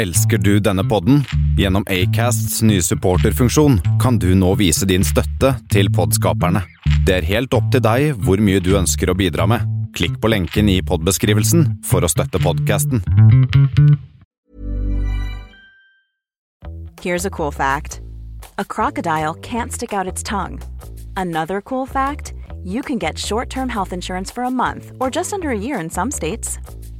Elsker du denne podden? Gjennom Acasts nye supporterfunksjon kan du nå vise din støtte til podskaperne. Det er helt opp til deg hvor mye du ønsker å bidra med. Klikk på lenken i podbeskrivelsen for å støtte podkasten. Here's a cool fact a crocodile can't stick out its tongue. Another cool fact you can get short term health insurance for a month or just under a year in some states.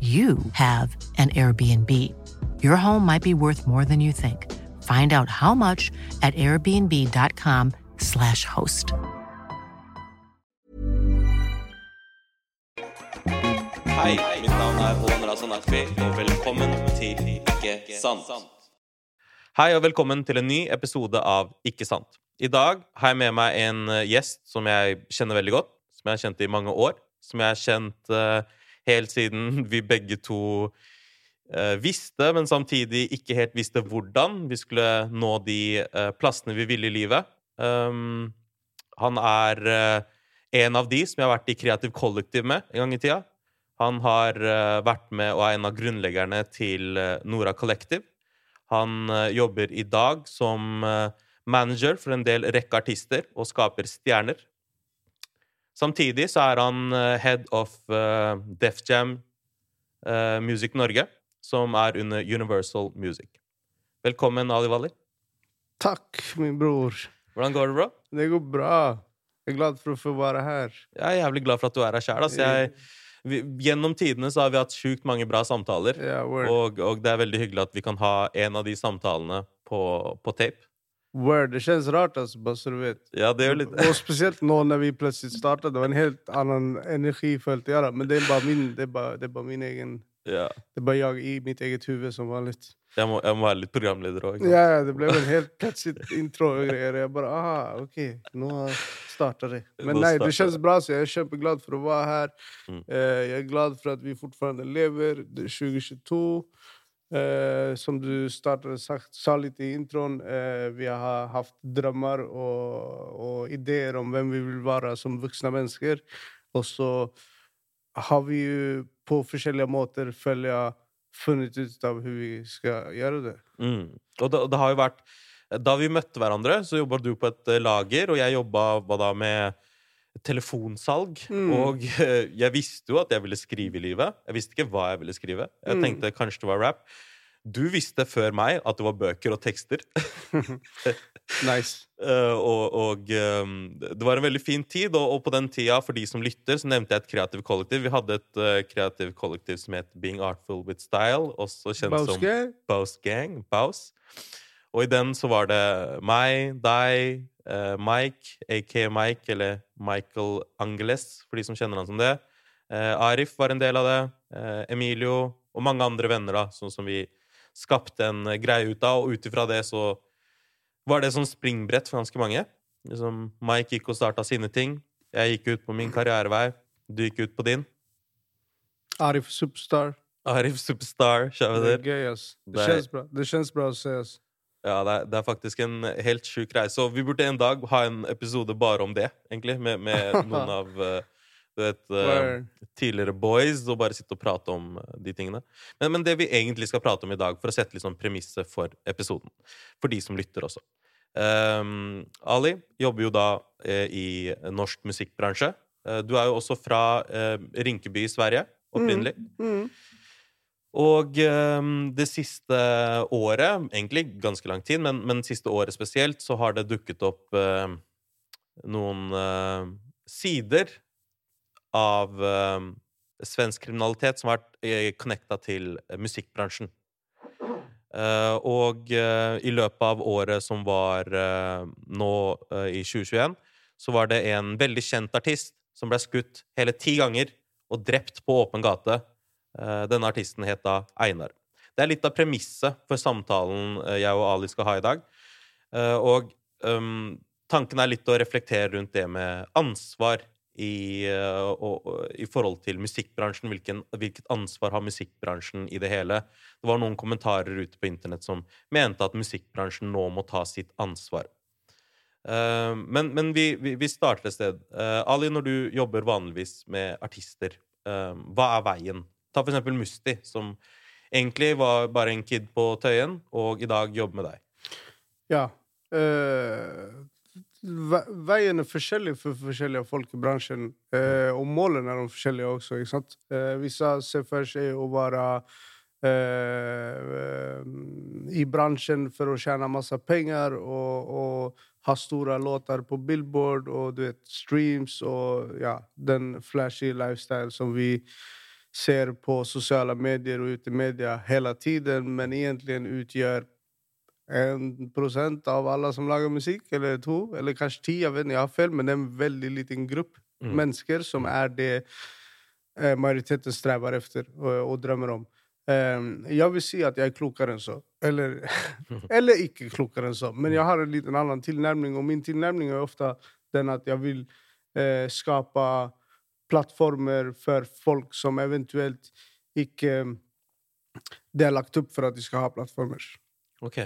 you have an Airbnb. Your home might be worth more than you think. Find out how much at airbnb.com/slash host. Hei, mitt navn er Hån Razan og velkommen til Ikke sant. Hei og velkommen til en ny episode av Ikke sant. I dag har jeg med meg en eh, gjest som jeg kjenner veldig godt, som jeg har kjent i mange år, som jeg har kjent uh, helt siden vi begge to uh, visste, men samtidig ikke helt visste hvordan vi skulle nå de uh, plassene vi ville i livet. Um, han er en av de som jeg har vært i Kreativ Kollektiv med en gang i tida. Han har vært med og er en av grunnleggerne til Nora Collective. Han jobber i dag som manager for en del rekke artister og skaper stjerner. Samtidig så er han head of Def Jam Music Norge, som er under Universal Music. Velkommen, Ali Wali. Takk, min bror. Hvordan går det, bro? Det går bra. Jeg er glad for å få være her. Jeg er jævlig glad for at du er her sjæl. Altså, gjennom tidene så har vi hatt sjukt mange bra samtaler. yeah, og, og det er veldig hyggelig at vi kan ha en av de samtalene på, på tape. Word. Det kjennes rart altså, bare så du vet. Ja, det er jo litt Og spesielt nå når vi plutselig starta. Det var en helt annen energi følte jeg. göra. Men det er bare min, det er bare, det er bare min egen... ja. Det er bare jeg i mitt eget huvud som vanligt. jeg, må, jeg må være litt programleder òg. Ja, ja, det ble en helt plötsligt intro og greier. Jeg bare aha, OK, nå starter det. Men nei, det kjennes bra. Så jeg er kjempeglad for å være her. Mm. er jag glad for at vi fortfarande lever. Det er 2022. Eh, som du startet, sa litt i introen, eh, vi har haft drømmer og, og, ideer om hvem vi vil være som voksne mennesker. Og så har vi på forskjellige måter føler funnet ut av hvordan vi skal gjøre det. Mm. Og det, det har jo vært Da vi møtte hverandre, så jobba du på et eh, lager, og jeg jobba da med telefonsalg. Mm. Og eh, jeg visste jo at jeg ville skrive i livet. Jeg visste ikke hva jeg ville skrive. Jeg Mm. tenkte kanskje det var rap. Du visste før meg at det var bøker og tekster. Nice. Eh, og og ehm, det var en veldig fin tid, og, på den tida, for de som lytter, så nevnte jeg et kreativt kollektiv. Vi hadde et uh, kreativt kollektiv som het Being Artful With Style, også kjent som Bows Baus Gang. Baus. Og i den så var det meg, deg, eh, Mike, aka Mike, eller Michael Angeles, for de som kjenner han som det. Uh, Arif var en del av det. Uh, Emilio og mange andre venner, da, sånn som vi skapte en greie ut av. Og ut ifra det så var det sånn springbrett for ganske mange. Liksom, Mike gikk og starta sine ting. Jeg gikk ut på min karrierevei. Du gikk ut på din. Arif Superstar. Arif Superstar, Det kjære er gøy, ass. Det Det kjennes bra. Det kjennes bra å se, ass. Ja, det er, det er faktisk en helt sjuk reise. Og vi burde en dag ha en episode bare om det, egentlig. Med, med noen av eh, du vet, eh, tidligere boys, og bare sitte og prate om eh, de tingene. Men, men det vi egentlig skal prate om i dag, for å sette liksom premisset for episoden, for de som lytter også um, Ali jobber jo da eh, i norsk musikkbransje. Du er jo også fra eh, Rinkeby i Sverige, opprinnelig. Mm. Og ehm, det siste året, egentlig ganske lang tid, men, men siste året spesielt, så har det dukket opp eh, noen eh, sider av eh, svensk kriminalitet som har vært uh, connecta til musikkbransjen. Uh, og uh, i løpet av året som var uh, nå i 2021, så var det en veldig kjent artist som ble skutt hele ti ganger og drept på åpen gate. Denne artisten het da Einar. Det er litt av premisset for samtalen jeg og Ali skal ha i dag. og um, tanken er litt å reflektere rundt det med ansvar i, og, og, i forhold til musikkbransjen. Hvilken, hvilket ansvar har musikkbransjen i det hele? Det var noen kommentarer ute på internett som mente at musikkbransjen nå må ta sitt ansvar. Uh, men, men vi, vi, vi, starter et sted. Uh, Ali, når du jobber vanligvis med artister, hva er veien? Ta for eksempel Musti, som egentlig var bare en kid på Tøyen, og i dag jobber med deg. Ja. Øh veien er forskjellig for forskjellige folk i bransjen. Eh, og målene er de forskjellige også. ikke sant? Eh, visse ser for seg å være eh, i bransjen for å tjene masse penger og, og, ha store låter på Billboard og du vet, streams og ja, den flashy lifestyle som vi ser på sosiale medier og ute i media hele tiden, men egentlig utgjør en procent av alle som lager musikk, eller to, eller kanskje ti. Jeg vet ikke, jeg har feil, men det er en veldig liten gruppe mm. mennesker som mm. er det eh, majoriteten strever etter og, og drømmer om. Um, jeg vil si at jeg er klokere enn så. Eller, eller ikke klokere enn så. Men jeg har en liten annen tilnærming, og min tilnærming er ofte den at jeg vil eh, skape plattformer for folk som eventuelt ikke Det er lagt opp for at de skal ha plattformer. Ok.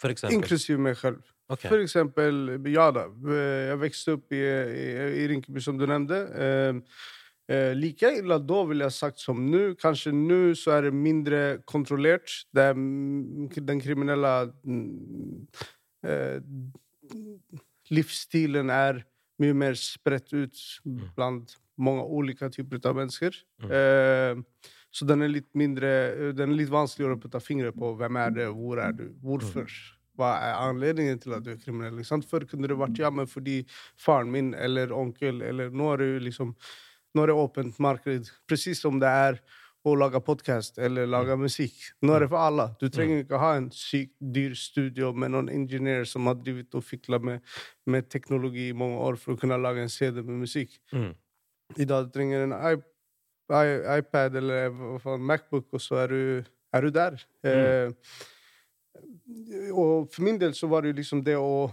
For eksempel? Inklusiv meg selv. Okay. For eksempel, ja da. Jeg vokste opp i, i, i Rinkeby, som du nevnte. Eh, eh, like ille da, ville jeg sagt, som nå. Kanskje nå så er det mindre kontrollert. Det er den kriminelle eh, Livsstilen er mye mer spredt ut mm. blant mange ulike typer av mennesker. Mm. Uh, så den er litt mindre Den er litt vanskeligere å putte fingre på. Hvem er det, hvor er du, hvorfor? Hva er anledningen til at du er kriminell? Før kunne det vært ja, men fordi faren min eller onkel eller Nå er det liksom Nå er det åpent marked. Presis som det er å lage podkast eller lage musikk. Nå er det for alle. Du trenger ikke ha en sykt dyr studio med noen ingeniør som har drevet og fikla med, med, teknologi i mange år for å kunne lage en CD med musikk. Mm. I dag trenger du en iPad eller Macbook, og så er du, er du der. Mm. Eh, og for min del så var det liksom det å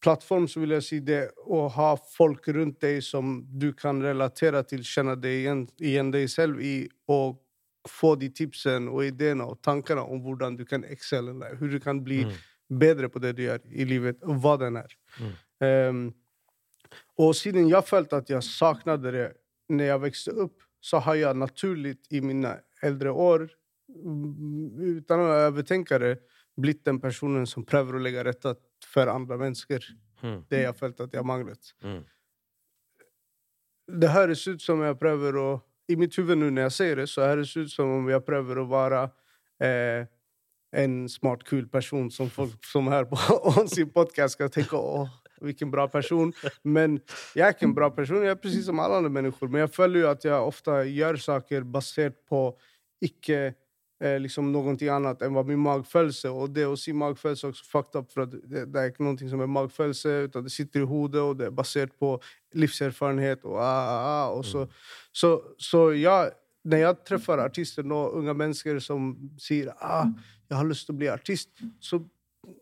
Plattform, så vil jeg si det å ha folk rundt deg som du kan relatere til, kjenne deg igjen, igjen deg selv i, og få de tipsene og ideene og tankene om hvordan du kan excelle, hvordan du kan bli mm. bedre på det du gjør i livet, og hva den er. Mm. Um, og siden jeg følte at jeg savna det når jeg vokste opp, så har jeg naturlig i mine eldre år, uten å overtenke det, blitt den personen som prøver å legge rette for andre mennesker. Mm. Det jeg følte at jeg manglet. Mm. Det høres ut som jeg prøver å I mitt hode nå når jeg ser det, så høres det ut som om jeg prøver å være eh, en smart, kul person som folk som er på sin podkast, skal tenke å, hvilken bra person. Men jeg er ikke en bra person. Jeg er akkurat som alle andre mennesker. Men jeg føler jo at jeg ofte gjør saker basert på ikke eh, liksom noe annet enn min magfølelse Og det å si magfølelse er også fucked up, for det, det, er ikke noe som er magfølelse utan det sitter i hodet, og det er basert på livserfarenhet. Og, ah, ah, ah og så, mm. så, så, ja, når jeg treffer artister nå, unge mennesker som sier ah, 'jeg har lyst til å bli artist', så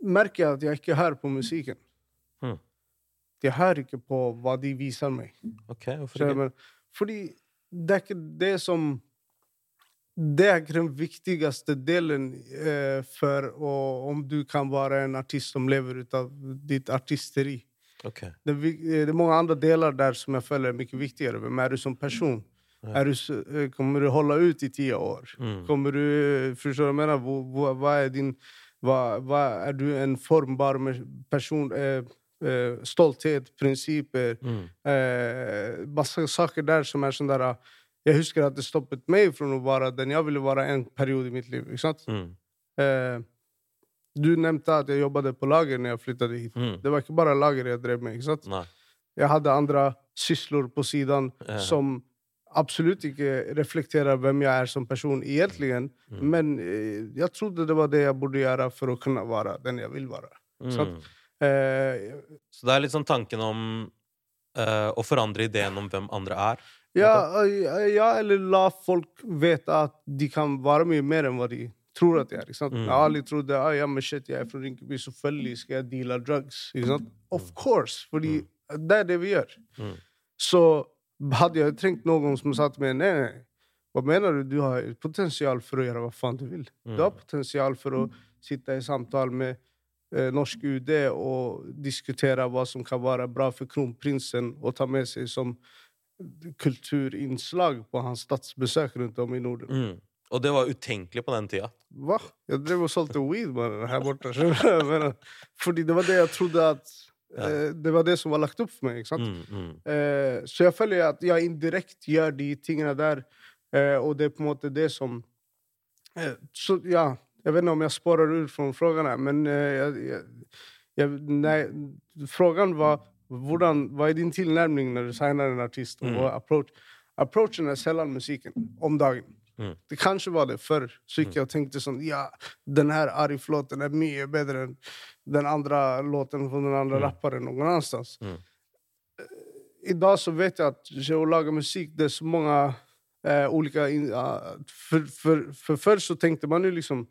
merker jeg at jeg ikke hører på musikken. Hmm. Jeg hører ikke på hva de viser meg. Okay, hvorfor ikke? Fordi det er ikke det som Det er den viktigste delen eh, for å, om du kan være en artist som lever ut av ditt artisteri. Okay. Det, eh, det, er mange andre deler der som jeg føler er mye viktigere. Hvem er du som person? Ja. Du, eh, kommer du holde ut i ti år? Mm. Kommer du, Forstår du hva jeg mener? Hva, hva, er din hva, hva, Er du en formbar person? Eh, eh, stolthet, prinsipper mm. eh, Masse saker der som er sånn der Jeg husker at det stoppet meg fra å være den jeg ville være en periode i mitt liv. ikke sant? Mm. Eh, du nevnte at jeg jobbet på lager når jeg flyttet hit. Mm. Det var ikke bare lager jeg drev med. ikke sant? Nei. Jeg hadde andre sysler på siden ja. som absolutt ikke reflekterer hvem jeg er som person egentlig. Mm. Men eh, jeg trodde det var det jeg burde gjøre for å kunne være den jeg vil være. Mm. Eh, Så det er litt sånn tanken om eh, å forandre ideen om hvem andre er. Ja, ja, eller la folk vite at de kan være mye mer enn hva de tror at de er. Ikke sant? Mm. Jeg har aldri trodd det. Ah, ja, men shit, jeg er fra Rinkeby, selvfølgelig skal jeg deale drugs. Ikke sant? Of course, fordi det er det vi gjør. Mm. Så hadde jeg trengt noen som sa til meg nei, nei, hva mener du? Du har potensial for å gjøre hva faen du vil. Du har potensial for å sitte i samtale med eh, norsk UD og diskutere hva som kan være bra for kronprinsen å ta med seg som kulturinnslag på hans statsbesøk rundt om i Norden. Mm. Og det var utenkelig på den tida. Hva? Jeg drev og solgte weed bare her borte. Fordi det var det jeg trodde at ja. Det var det som var lagt opp for meg. ikke sant? Mm, mm, Eh, så jeg føler at jeg indirekte gjør de tingene der, eh, og det er på en måte det som eh, Så ja, jeg vet ikke om jeg spårer ut fra spørsmålene, men eh, jeg, jeg, jeg, Nei, spørsmålet var hvordan, hva er din tilnærming når du signer en artist? og er approach? Approachen er sjelden musikken om dagen. Mm. Det kanskje var det før. Så gikk jeg og tenkte sånn Ja, den her Arif-låten er mye bedre enn den andre låten fra den andre rapperen noen annenstans. Mm. I dag så vet jeg at å lage musikk, det er så mange uh, ulike ah, for, for, for før så tenkte man jo liksom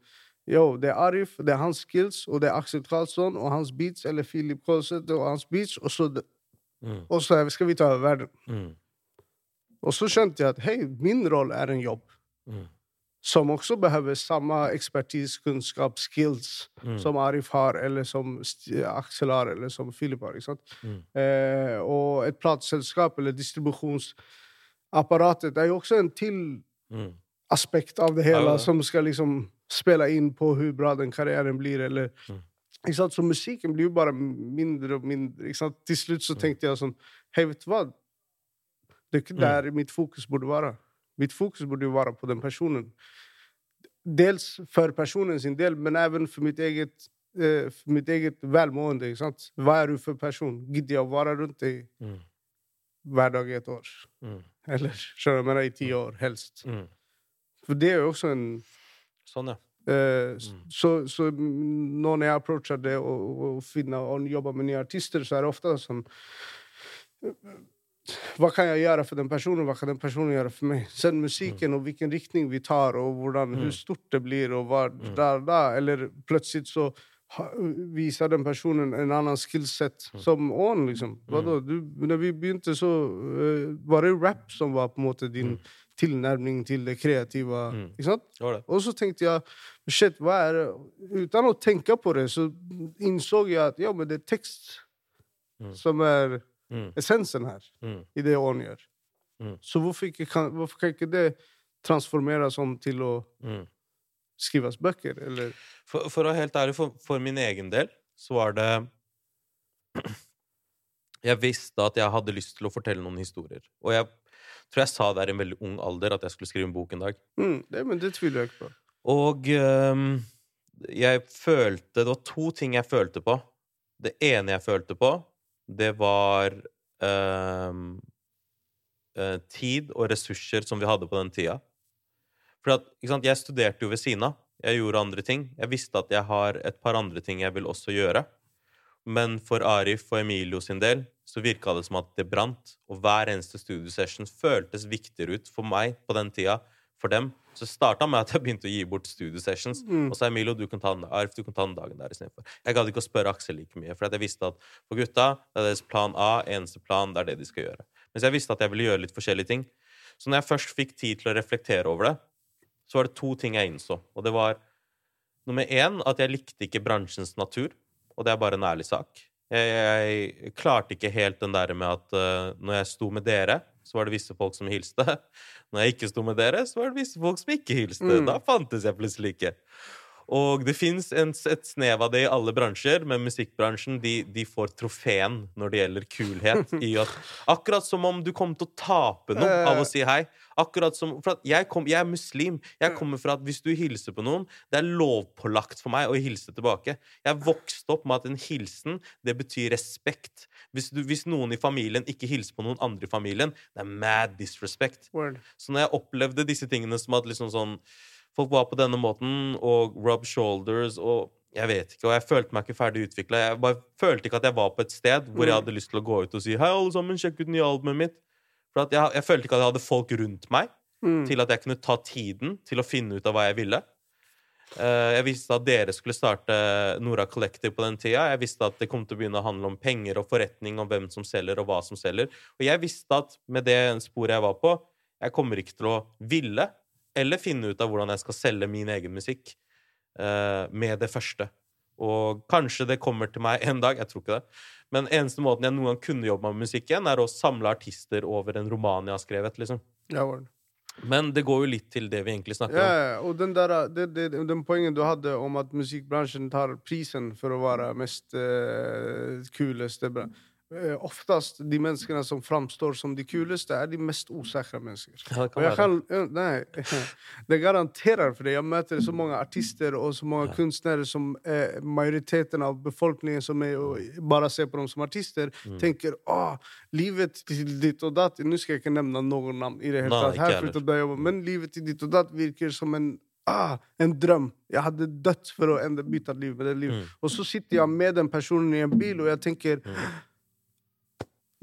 Yo, det er Arif, det er hans skills, og det er Aksel Karlsson og hans beats, eller Philip Kolseth og hans beats, og så, Mm. og så skal vi ta over verden. mm, Og så skjønte jeg at hei, min rolle er en jobb mm, som også behøver samme ekspertise, kunnskap, skills Mm. som Arif har, eller som Aksel har, eller som Philip har. Ikke sant? Mm. Eh, og et plateselskap eller distribusjonsapparatet er jo også en til mm. aspekt av det Ja, hele, ja. som skal liksom spille inn på hvor bra den karrieren blir, eller Mm. ikke sant? Så musikken blir jo bare mindre og mindre. Ikke sant? Til slutt Mm. så tenkte jeg sånn Hei, vet du hva? Det er ikke der mitt fokus burde være. Mitt fokus burde jo være på den personen. Dels for personen sin del, men også for mitt eget, eh, for mitt eget velmående. Ikke sant? Hva er du for person? Gidder jeg å være rundt deg Mm. hver dag i et år? Mm. Eller skjønner men i ti år, helst. Mm. For det er jo også en Sånn, ja. Uh, mm. så, så nå når jeg approacher det og, og finner og jobber med nye artister, så er det ofte sånn Hva kan jeg gjøre for den personen, hva kan den personen gjøre for meg? Sen musikken og hvilken riktning vi tar, og hvordan, hvor stort det blir, og hva der, da. Eller plutselig så viser den personen en annen skillset som ånd, liksom. Hva da? Du, når vi begynte, så uh, var det rap som var på en måte din tilnærming til det kreative. Ikke sant? Det det. Og så tenkte jeg shit, hva er det? Uten å tenke på det, så innså jeg at ja, men det er tekst som er Mm. essensen her Mm. i det ånd gjør. Mm. Så hvorfor, ikke kan, hvorfor kan ikke det transformeres om til å Mm. skrives bøker, eller For, for å være helt ærlig, for, for min egen del, så var det Jeg visste at jeg hadde lyst til å fortelle noen historier. Og jeg tror jeg sa der i en veldig ung alder at jeg skulle skrive en bok en dag. mm, det, Men det tviler jeg ikke på. Og um, jeg følte Det var to ting jeg følte på. Det ene jeg følte på, det var øh, tid og ressurser som vi hadde på den tida. For at, jeg studerte jo ved siden av. Jeg gjorde andre ting. Jeg visste at jeg har et par andre ting jeg vil også gjøre. Men for Arif og Emilio sin del så virka det som at det brant. Og hver eneste studiesession føltes viktigere ut for meg på den tida. For dem. Så starta med at jeg begynte å gi bort studiesessions. Mm. Og så Emilio, du kan ta den, Arif, du kan ta den dagen der istedenfor. Jeg gadd ikke å spørre Aksel like mye, for at jeg visste at for gutta det er deres plan A, eneste plan, det er det de skal gjøre. Mens jeg visste at jeg ville gjøre litt forskjellige ting. Så når jeg først fikk tid til å reflektere over det, så var det to ting jeg innså. Og det var nummer én at jeg likte ikke bransjens natur. Og det er bare en ærlig sak. Jeg, jeg klarte ikke helt den der med at uh, når jeg sto med dere, så var det visse folk som hilste. Når jeg ikke sto med dere, så var det visse folk som ikke hilste. Mm. Da fantes jeg plutselig ikke. Og det fins et snev av det i alle bransjer, men musikkbransjen de, de får trofeen når det gjelder kulhet. I at, akkurat som om du kom til å tape noe av å si hei. Akkurat som, for at jeg, kom, jeg er muslim. Jeg kommer fra at hvis du hilser på noen, det er lovpålagt for meg å hilse tilbake. Jeg vokste opp med at en hilsen, det betyr respekt. Hvis, du, hvis noen i familien ikke hilser på noen andre i familien, det er mad disrespect. Word. Så når jeg opplevde disse tingene som at liksom sånn Folk var på denne måten, og rub shoulders og jeg vet ikke, og jeg følte meg ikke ferdig utvikla. Jeg bare følte ikke at jeg var på et sted hvor jeg Mm. hadde lyst til å gå ut og si Hei, alle sammen, sjekk ut nye albumet mitt. For at jeg, jeg følte ikke at jeg hadde folk rundt meg Mm. til at jeg kunne ta tiden til å finne ut av hva jeg ville. Uh, jeg visste at dere skulle starte Nora Collective på den tida. Jeg visste at det kom til å begynne å handle om penger og forretning, og hvem som selger, og hva som selger. Og jeg visste at med det sporet jeg var på, jeg kommer ikke til å ville eller finne ut av hvordan jeg skal selge min egen musikk uh, med det første. Og kanskje det kommer til meg en dag, jeg tror ikke det. Men eneste måten jeg noen gang kunne jobbe med musikk igjen, er å samle artister over en roman jeg har skrevet. liksom. Ja, word. Men det går jo litt til det vi egentlig snakker om. ja, og den, der, det, det, den poengen du hadde om at musikkbransjen tar prisen for å være mest uh, kuleste Oftest de menneskene som framstår som de kuleste, er de mest usikre mennesker. Ja, det kan være. eh, nei, det garanterer for det. Jeg møter så mange artister og så mange kunstnere som eh, majoriteten av befolkningen som er, bare ser på dem som artister, Mm. tenker å, livet til ditt og datt Nå skal jeg ikke nevne noen navn i det hele tatt, her, for men livet til ditt og datt virker som en Ah, en drøm. Jeg hadde dødd for å ende bytte liv med det livet. Mm. Og så sitter jeg med den personen i en bil, og jeg tenker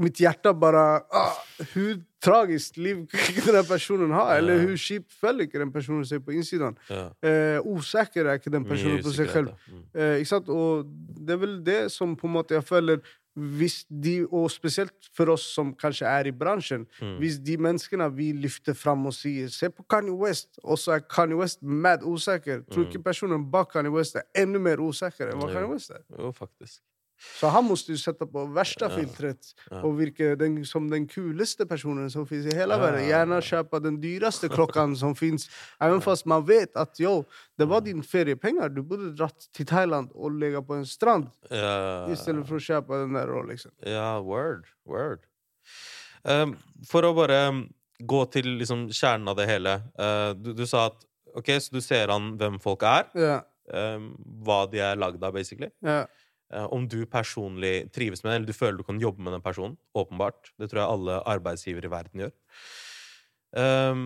Mitt hjerte bare ah, Hvor tragisk liv den personen ha? Eller hvor kjipt føler ikke den personen seg på innsiden? Ja. Eh, usikker er ikke den personen på seg selv. Mm. Eh, ikke sant? Og det er vel det som på en måte jeg føler hvis de, Og spesielt for oss som kanskje er i bransjen. Mm. Hvis de menneskene vi løfter fram og sier 'se på Kanye West', og så er Kanye West mad usikker, tror ikke personen bak Kanye West er enda mer usikker enn hva. Kanye West er. Jo, faktisk. Så han måtte jo sette på verste Ja. filtret og virke den, som den kuleste personen som finnes i hele Ja. verden. Gjerne kjøpe den dyreste klokken som finnes. Even fast man vet at jo, det var din feriepenger. Du burde dratt til Thailand og ligge på en strand Ja, stedet for å kjøpe den der liksom. ja word. Word. Um, for å bare um, gå til liksom kjernen av det hele. Uh, du, du sa at OK, så du ser an hvem folk er. Yeah. Um, hva de er lagd av, basically. ja. Uh, om du personlig trives med det, eller du føler du kan jobbe med den personen. Åpenbart. Det tror jeg alle arbeidsgivere i verden gjør. Um,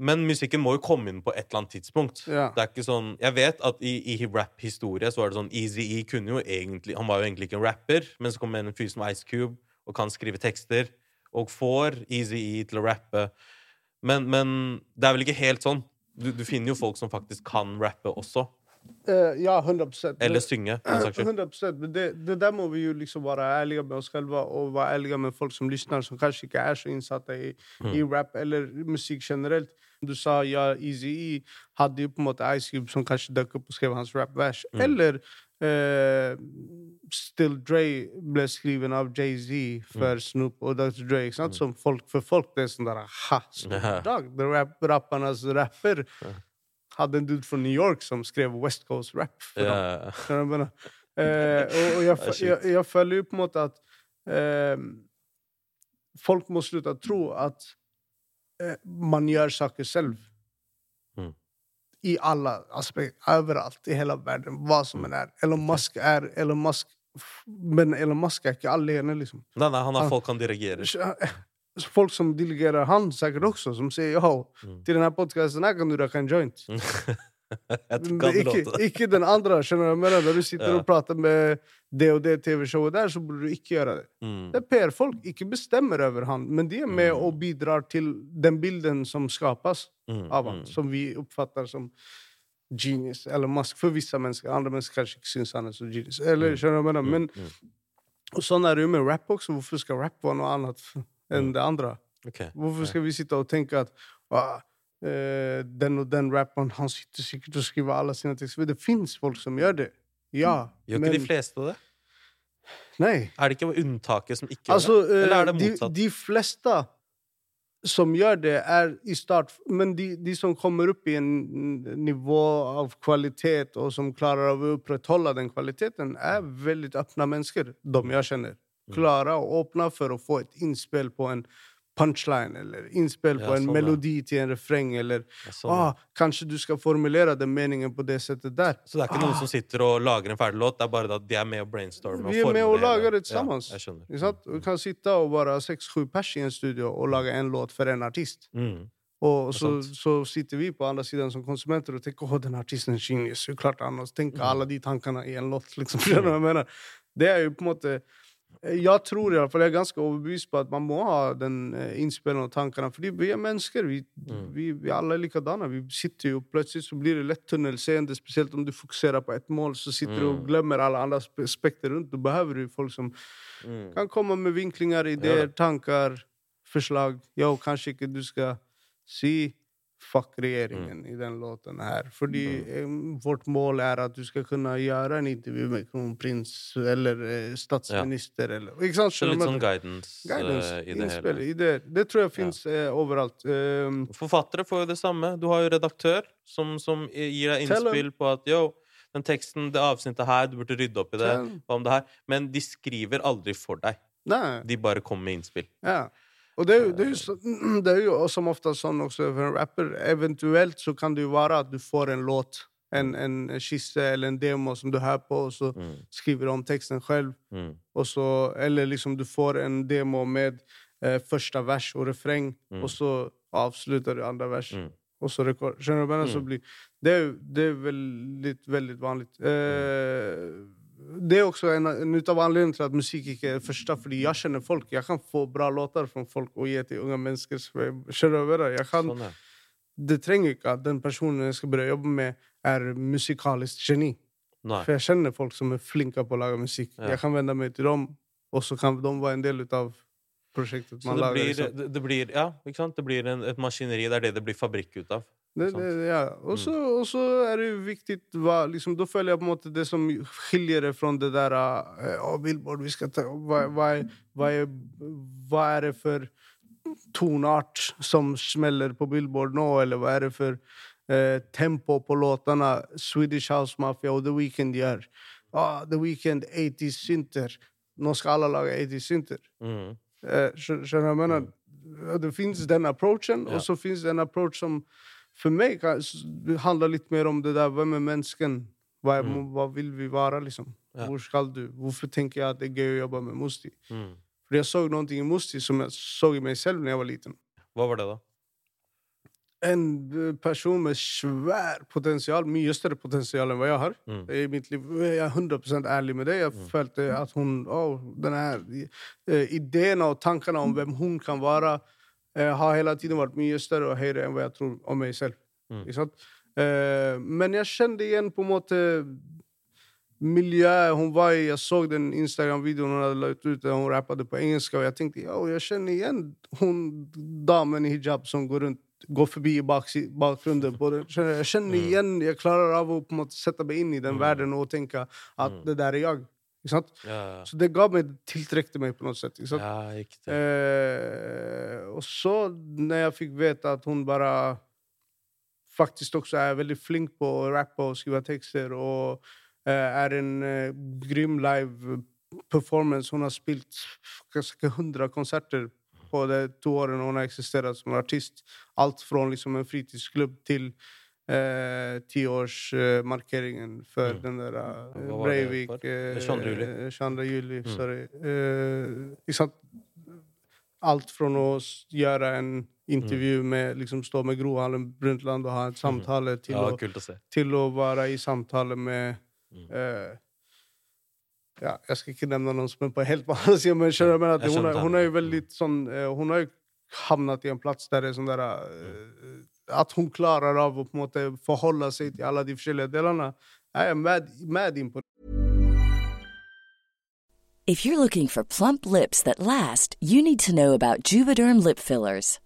men musikken må jo komme inn på et eller annet tidspunkt. Ja. Det er ikke sånn Jeg vet at i, i rap-historie så var det sånn Easy-E kunne jo egentlig Han var jo egentlig ikke en rapper, men så kommer en fyr som Ice Cube og kan skrive tekster, og får Easy-E til å rappe. Men, men det er vel ikke helt sånn. Du, du finner jo folk som faktisk kan rappe også. Eh, ja, 100 Eller synge. for den saks skyld. 100 Men det, det der må vi jo liksom være ærlige med oss selv og være ærlige med folk som lytter, som kanskje ikke er så innsatte i, i rap eller musikk generelt. Du sa ja, Easy-E hadde jo på en måte Ice Cube som kanskje dukket opp og skrev hans rap-vers. Eller eh, Still Dre ble skriven av Jay-Z for Snoop og Dr. Dre. Sant? Som folk for folk det er sånn der Ha! Snoop Ja. Dogg, the rap, rappernes rapper. Hadde en dude fra New York som skrev West Coast rap. For dem. Eh, og og jeg, jeg, jeg føler jo på en måte at eh, folk må slutte å tro at eh, man gjør saker selv. Mm. I alle aspekter. Overalt i hele verden. Hva som enn er. Elon Musk er Elon Musk Men Elon Musk er ikke alene, liksom. Nei, nei, han har folk han dirigerer. Folk som delegerer han, sikkert også, som sier yo, Mm. til denne podkasten her kan du røyke en joint. Ikke ikke, den andre. skjønner du Men? Når du sitter Ja. og prater med det og det TV-showet der, så burde du ikke gjøre det. Mm. Det er PR-folk. Ikke bestemmer over han, men de er med og bidrar til den bilden som skapes Mm, av han, mm. som vi oppfatter som genius. Eller mask for visse mennesker. Andre mennesker kanskje ikke syns han er så genius. Eller, skjønner du men? Men, mm. og sånn er det jo med rap også. Hvorfor skal rap være noe annet enn Mm. det andre? Okay. Hvorfor skal vi sitte og tenke at eh, den og den rapperen han sitter sikkert og skriver alle sine tekster? Det fins folk som gjør det. Ja. Gjør ikke de fleste det? Nei. Er det ikke unntaket som ikke gjør Altså, det? Eller er det motsatt? de, de fleste som gjør det, er i start Men de, de som kommer opp i en nivå av kvalitet, og som klarer å opprettholde den kvaliteten, er veldig åpne mennesker, de jeg kjenner. Mm. Klarer å åpne for å få et innspill på en punchline eller innspill på en sånn, ja. melodi til en refreng, eller Ja, sånn, ah, kanskje du skal formulere den meningen på det settet der. Så det er ikke noen som sitter og lager en ferdig låt, det er bare at de er med og brainstormer? Vi er med og lager det sammen. Ikke sant? Du kan sitte og være seks-sju pers i en studio og lage en låt for en artist. Mm. Og så, så sitter vi på andre siden som konsumenter og tenker 'Å, den artisten er genius. Så klart han Mm. tenker alle de tankene i en låt. Liksom. Det er jo på en måte Jeg tror i alle fall, jeg er ganske overbevist på at man må ha den innspillende innspillene tankene. Fordi vi er mennesker. Vi, Mm. vi, vi alle er likadane. Vi sitter jo Plutselig så blir det lett tunnelseende, spesielt om du fokuserer på ett mål. Så sitter du og Mm. glemmer alle andre spekter aspekter rundt. Da behøver du folk som Mm. kan komme med vinklinger, ideer, tanker, forslag. Jo, kanskje ikke du skal si fuck regjeringen i den låten her. Fordi mm. vårt mål er at du skal kunne gjøre en intervju med kronprins eller statsminister statsminister eller Ikke sant? Så litt sånn guidance, Guidance, uh, i det hele. ideer. Det tror jeg fins eh, overalt. Um, Forfattere får jo det samme. Du har jo redaktør som, som gir deg innspill på at yo, den teksten, det avsnittet her, du burde rydde opp i det. Om det her? Men de skriver aldri for deg. nei. De bare kommer med innspill. Ja. Og det det, det er jo som ofte sånn også for en rapper. Eventuelt så kan det jo være at du får en låt, en, en skisse eller en demo som du hører på, og så Mm. skriver du om teksten selv. Mm. Så, eller liksom du får en demo med eh, første vers og refreng, Mm. og så avslutter du andre vers. Mm. Og så rekord. Skjønner du hva? Så Mm. blir, det er det er veldig, veldig vanlig. Eh, det er også en, en ut av anledningene til at musikk ikke er det første, fordi jeg kjenner folk. Jeg kan få bra låter fra folk og gi til unge mennesker. som jeg- Skjønner over. jeg kan, Sånn, ja. det trenger ikke at den personen jeg skal begynne å jobbe med, er musikalisk geni. Nei. For jeg kjenner folk som er flinke på å lage musikk. Ja. Jeg kan vende meg til dem, og så kan de være en del av prosjektet Så man det lager. blir, liksom. det, det blir Ja, ikke sant? Det blir en, et maskineri. Det er det det blir fabrikk ut av. Det, det, ja. Og så og er det viktig hva, liksom, Da føler jeg på en måte det som skiller det fra det der uh, Billboard, vi skal ta hva, hva, hva, hva er det for toneart som smeller på Billboard nå, eller hva er det for uh, tempo på låtene Swedish House Mafia og The Weekend gjør? Ah, The Weekend 80 synter. Nå skal alle lage 80 synter. Mm. Uh, Skjønner du hva jeg mener? Ja, Det finnes den approachen, Ja. og så finnes det en approach som for meg det handler litt mer om det der hvem er mennesken? Hva, er, Mm. hva vil vi være, liksom? Ja. Hvor skal du? Hvorfor tenker jeg at det er gøy å jobbe med Musti? Mm. Fordi jeg så noe i Musti som jeg så i meg selv da jeg var liten. Hva var det, da? En eh, person med svær potensial, mye større potensial enn hva jeg har. Mm. i mitt liv. Jeg er 100 ærlig med det. Jeg følte at hun oh, denne her, eh, Ideene og tankene om hvem hun kan være, har hele tiden vært mye større og høyere enn hva jeg tror om meg selv. Mm. Ikke sant? Eh, men jeg kjente igjen på en måte miljøet hun var i. Jeg så den Instagram-videoen hun hadde lagt ut, der hun rappet på engelsk, og jeg tenkte yo, jeg kjenner igjen hun damen i hijab som går rundt går forbi i bakgrunnen. på det. Jeg kjenner igjen, jeg klarer av å på en måte sette meg inn i den verden og tenke at det der er jeg. Ikke sant? Ja, ja. Så det ga meg, tiltrekte meg på noe sett. Ikke sant? ja riktig. Eh, og så, når jeg fikk vite at hun bare faktisk også er veldig flink på å rappe og skrive tekster, og eh, er en eh, grym live performance Hun har spilt ganske 100 konserter på de to årene hun har eksistert som artist. Alt fra liksom en fritidsklubb til eh, tiårsmarkeringen for Mm. den der eh, det Breivik eh, 22. juli. eh, 22. juli, Mm. sorry. Eh, ikke sant? Alt fra å gjøre en intervju med liksom stå med Gro Harlem Brundtland og ha en samtale, til, Ja, å, å til å være i samtale med Mm. eh, ja, Jeg skal ikke nevne noen som er på helt vanlig side, men skjønner? Jeg At hun, hun er jo veldig sånn eh, Hun har jo havnet i en plass der det er sånn der At hun klarer av å på måte forholde seg til alle de forskjellige delene. Jeg er mad, mad imponert. If you're looking for plump lips that last, you need to know about Juvederm lip fillers.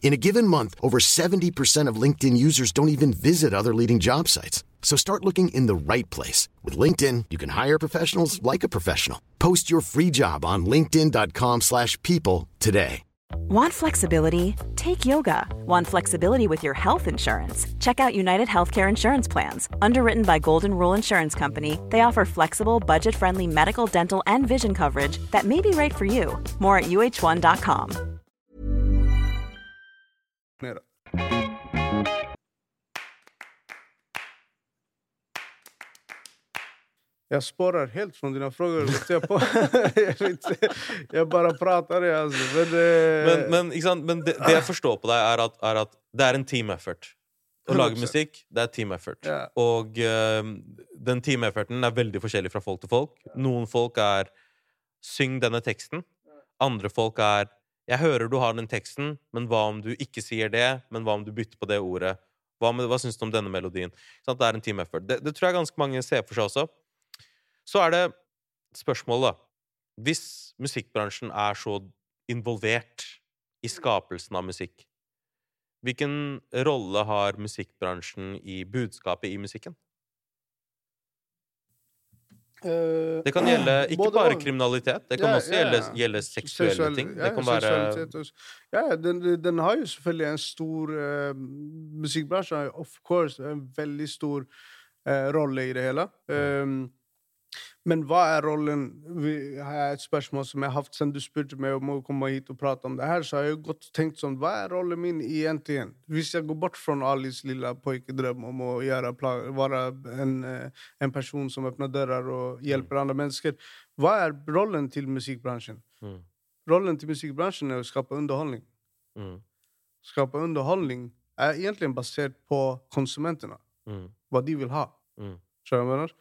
In a given month, over 70% of LinkedIn users don't even visit other leading job sites. So start looking in the right place. With LinkedIn, you can hire professionals like a professional. Post your free job on linkedin.com slash people today. Want flexibility? Take yoga. Want flexibility with your health insurance? Check out United Healthcare Insurance Plans. Underwritten by Golden Rule Insurance Company, they offer flexible, budget friendly medical, dental, and vision coverage that may be right for you. More at uh1.com. Jag spårar helt från dina frågor. Vet jag, på. inte. bara pratar. jeg, Altså. Men, eh, Men, men, men det, det jeg forstår på deg, er at, er at det er en team effort. Å lage 100%. musikk, det er team effort. Ja. Og um, den team efforten er veldig forskjellig fra folk til folk. Noen folk er 'syng denne teksten'. Andre folk er 'jeg hører du har den teksten, men hva om du ikke sier det? Men hva om du bytter på det ordet? Hva, med, hva syns du om denne melodien? Det er en team effort. Det, det tror jeg ganske mange ser for seg også. Så er det spørsmålet, da. Hvis musikkbransjen er så involvert i skapelsen av musikk, hvilken rolle har musikkbransjen i budskapet i musikken? eh, Det kan gjelde ikke bare kriminalitet, det kan Ja, også ja, gjelde, ja. gjelde seksuelle Seksuell- ting. ja, Det kan være. Ja, den, den har jo selvfølgelig en stor uh, Musikkbransjen har of course en veldig stor uh, rolle i det hele. Um, men hva er rollen Vi har et spørsmål som jeg har hatt siden du spurte meg om å komme hit og prate om det her, så har jeg godt tenkt sånn Hva er rollen min i NTN? Hvis jeg går bort fra Alis lille pojkedrøm om å gjøre, være en, eh, en person som åpner dører og hjelper andre mennesker, hva er rollen til musikkbransjen? Mm. Rollen til musikkbransjen er å skape underholdning. mm, Skape underholdning er egentlig basert på konsumentene. mm, Hva de vil ha. mm, Skjønner du hva jeg mener?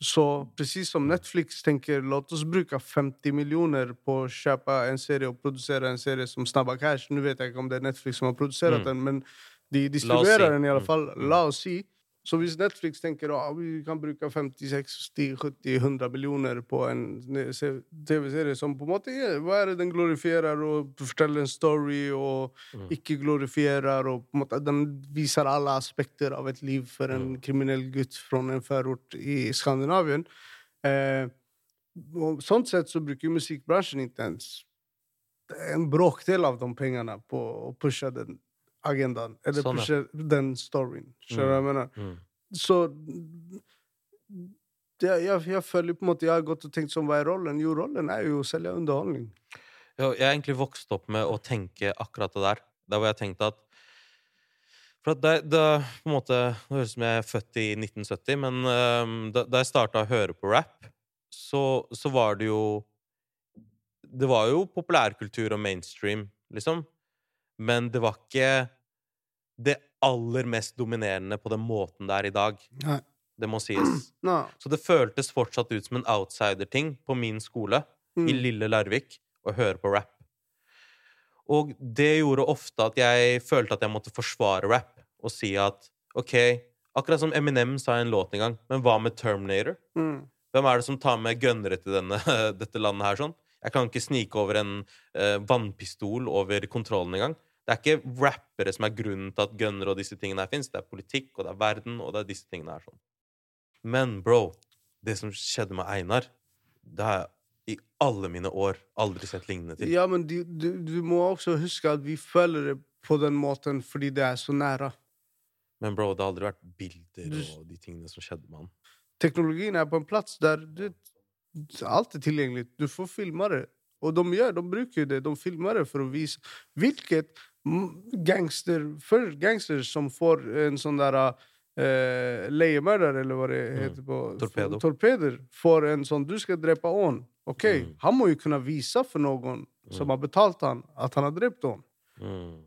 Så precis som Netflix tenker låt oss bruke 50 millioner på å kjøpe en serie og produsere en serie som Snabba Cash. Nå vet jeg ikke om det er Netflix som har produsert Mm. den, men de si. distribuerer den i alle Mm. fall. Mm. La oss si. Så hvis Netflix tenker at vi kan bruke 50, 60, 70, 100 millioner på en TV-serie som på en måte er, hva er det den glorifierer og forteller en story og Mm. ikke glorifierer og på en måte den viser alle aspekter av et liv for en Mm. kriminell gutt fra en forort i Skandinavien. Eh, og sånn sett så bruker musikkbransjen ikke ens en bråkdel av de pengene på å pushe den agendaen, eller Sånn, ja. den storyen. Skjønner du hva jeg mener? mm. Så det, jeg, jeg føler på en måte Jeg har gått og tenkt sånn, hva er rollen? Jo, rollen er jo å selge underholdning. Ja, Jeg har egentlig vokst opp med å tenke akkurat det der. Der hvor jeg tenkte at For at det, det, på en måte Det høres ut som jeg er født i 1970, men um, da, da jeg starta å høre på rap, så, så var det jo Det var jo populærkultur og mainstream, liksom. Men det var ikke det aller mest dominerende på den måten det er i dag. Nei. Det må sies. No. Så det føltes fortsatt ut som en outsider-ting på min skole i Mm. lille Larvik å høre på rap. Og det gjorde ofte at jeg følte at jeg måtte forsvare rap og si at OK, akkurat som Eminem sa i en låt en gang, men hva med Terminator? Mm. Hvem er det som tar med gønnere til denne, dette landet her sånn? Jeg kan ikke snike over en uh, vannpistol over kontrollen engang. Det er ikke rappere som er grunnen til at gunnere og disse tingene her fins. Det er politikk, og det er verden, og det er disse tingene her sånn. Men bro, det som skjedde med Einar, det har jeg i alle mine år aldri sett lignende til. Ja, men du, du, du må også huske at vi føler det på den måten fordi det er så nære. Men bro, det har aldri vært bilder og de tingene som skjedde med han. Teknologien er på en plass der du, alt er tilgjengelig. Du får filma det. Og de gjør, de bruker det. De filmer det for å vise hvilket gangster for gangsters som får en sånn der eh, leiemorder, eller hva det heter på Torpedo. Torpeder. Får en sånn Du skal drepe ån. OK, Mm. han må jo kunne vise for noen som har betalt han, at han har drept ån. Mm.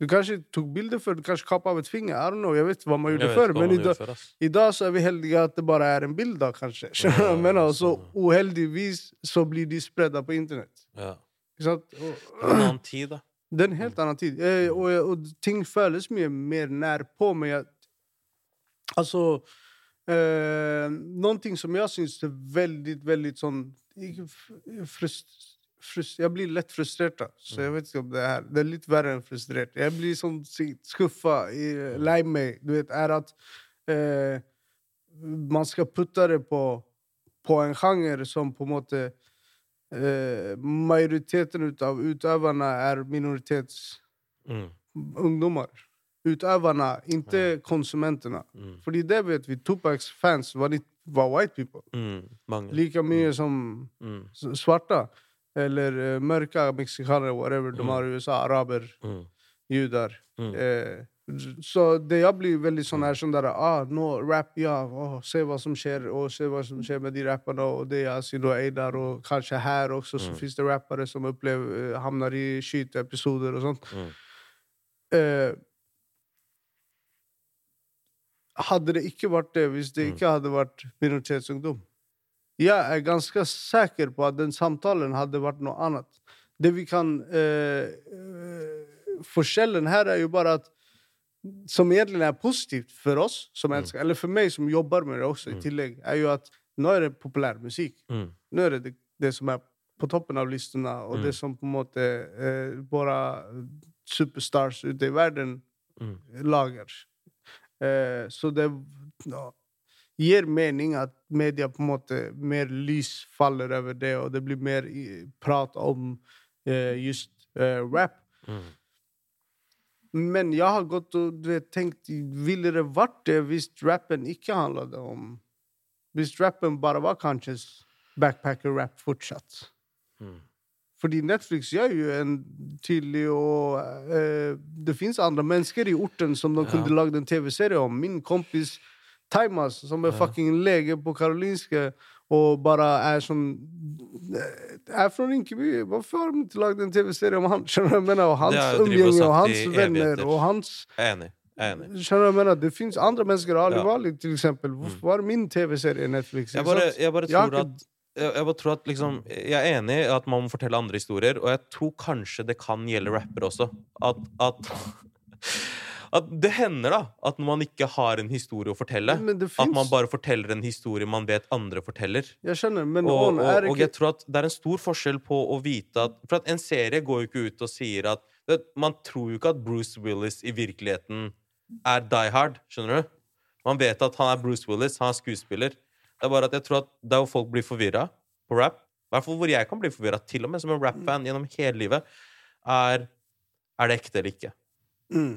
Du kanskje tok bilde før, du kanskje kappa av et finger. I don't know, jeg vet hva man gjorde før. Men i før, ass. i dag så er vi heldige at det bare er en bilde, da, kanskje. Ja, men altså, så sånn, uheldigvis så blir de spredda på internett. Ja. Ikke sant? Og, en annen tid, da. Det er en helt annen tid. Eh, og, og ting føles mye mer nær på, men jeg Altså eh, Noen ting som jeg syns er veldig, veldig sånn frust, frust, Jeg blir lett frustrert, da. Så jeg vet ikke om det er Det er litt verre enn frustrert. Jeg blir sånn skuffa, lei meg, du vet, er at eh, man skal putte det på, på en sjanger som på en måte eh, Majoriteten av utøverne er minoritetsungdommer. Mm. Utøverne, ikke konsumentene. Mm. Fordi det vet vi. Tupacs fans var, litt, var white people. Mm. Like mye som Mm. svarte. Eller uh, mørke meksikanere, whatever de Mm. har i USA. Araber, Mm. Mm. Eh, så det jeg blir veldig sånn her sånn der ah, nå rap, ja, oh, se hva som skjer, og se hva som skjer med de rapperne, og det er Yasin og Eidar, og kanskje her også så Mm. finnes det rappere som opplever, eh, havner i skyteepisoder og sånt. Mm. Eh, hadde det ikke vært det, hvis det Mm. ikke hadde vært minoritetsungdom Jeg er ganske sikker på at den samtalen hadde vært noe annet. Det vi kan eh, eh, Forskjellen her er jo bare at Som egentlig er positivt for oss, som elsker, eller for meg som jobber med det også, i Mm. tillegg, er jo at nå er det populær musikk. Mm. Nå er det det, det som er på toppen av listene, og Mm. det som på en måte eh, våre superstars ute i verden Mm. lager. Eh, så det ja, gir mening at media på en måte mer lys faller over det, og det blir mer prat om eh, just eh, rap. Mm. Men jeg har gått og vet, tenkt Ville det vært det hvis rappen ikke handlet om Hvis rappen bare var kanskje backpacker-rap fortsatt? Mm. Fordi Netflix gjør jo en tydelig og uh, Det fins andre mennesker i orten som de Ja. kunne lagd en TV-serie om. Min kompis Taimas, som er Ja. fucking lege på Karolinske, og bare er sånn Er fra Rinkeby. Hvorfor har de ikke lagd en TV-serie om han? Skjønner du hva jeg mener? Og hans jeg drivet og hans venner, og hans enig. Er enig. Skjønner du jeg mener? Det fins andre mennesker. Ali Ja. Mm. Wali, til eksempel. Hvorfor var min TV-serie Netflix? Jeg bare, jeg bare Jeg tror ikke- at jeg, jeg bare tror at liksom Jeg er enig i at man må fortelle andre historier, og jeg tror kanskje det kan gjelde rappere også. At, at At det hender, da, at man ikke har en historie å fortelle, at man bare forteller en historie man vet andre forteller. Jeg skjønner, men Og, og, er og jeg tror at det er en stor forskjell på å vite at For at en serie går jo ikke ut og sier at vet, Man tror jo ikke at Bruce Willis i virkeligheten er Die Hard. Skjønner du? Man vet at han er Bruce Willis, han er skuespiller. Det er bare at jeg tror at det er jo folk blir forvirra på rap, i hvert fall hvor jeg kan bli forvirra, til og med som en rap-fan gjennom hele livet, er Er det ekte eller ikke? mm.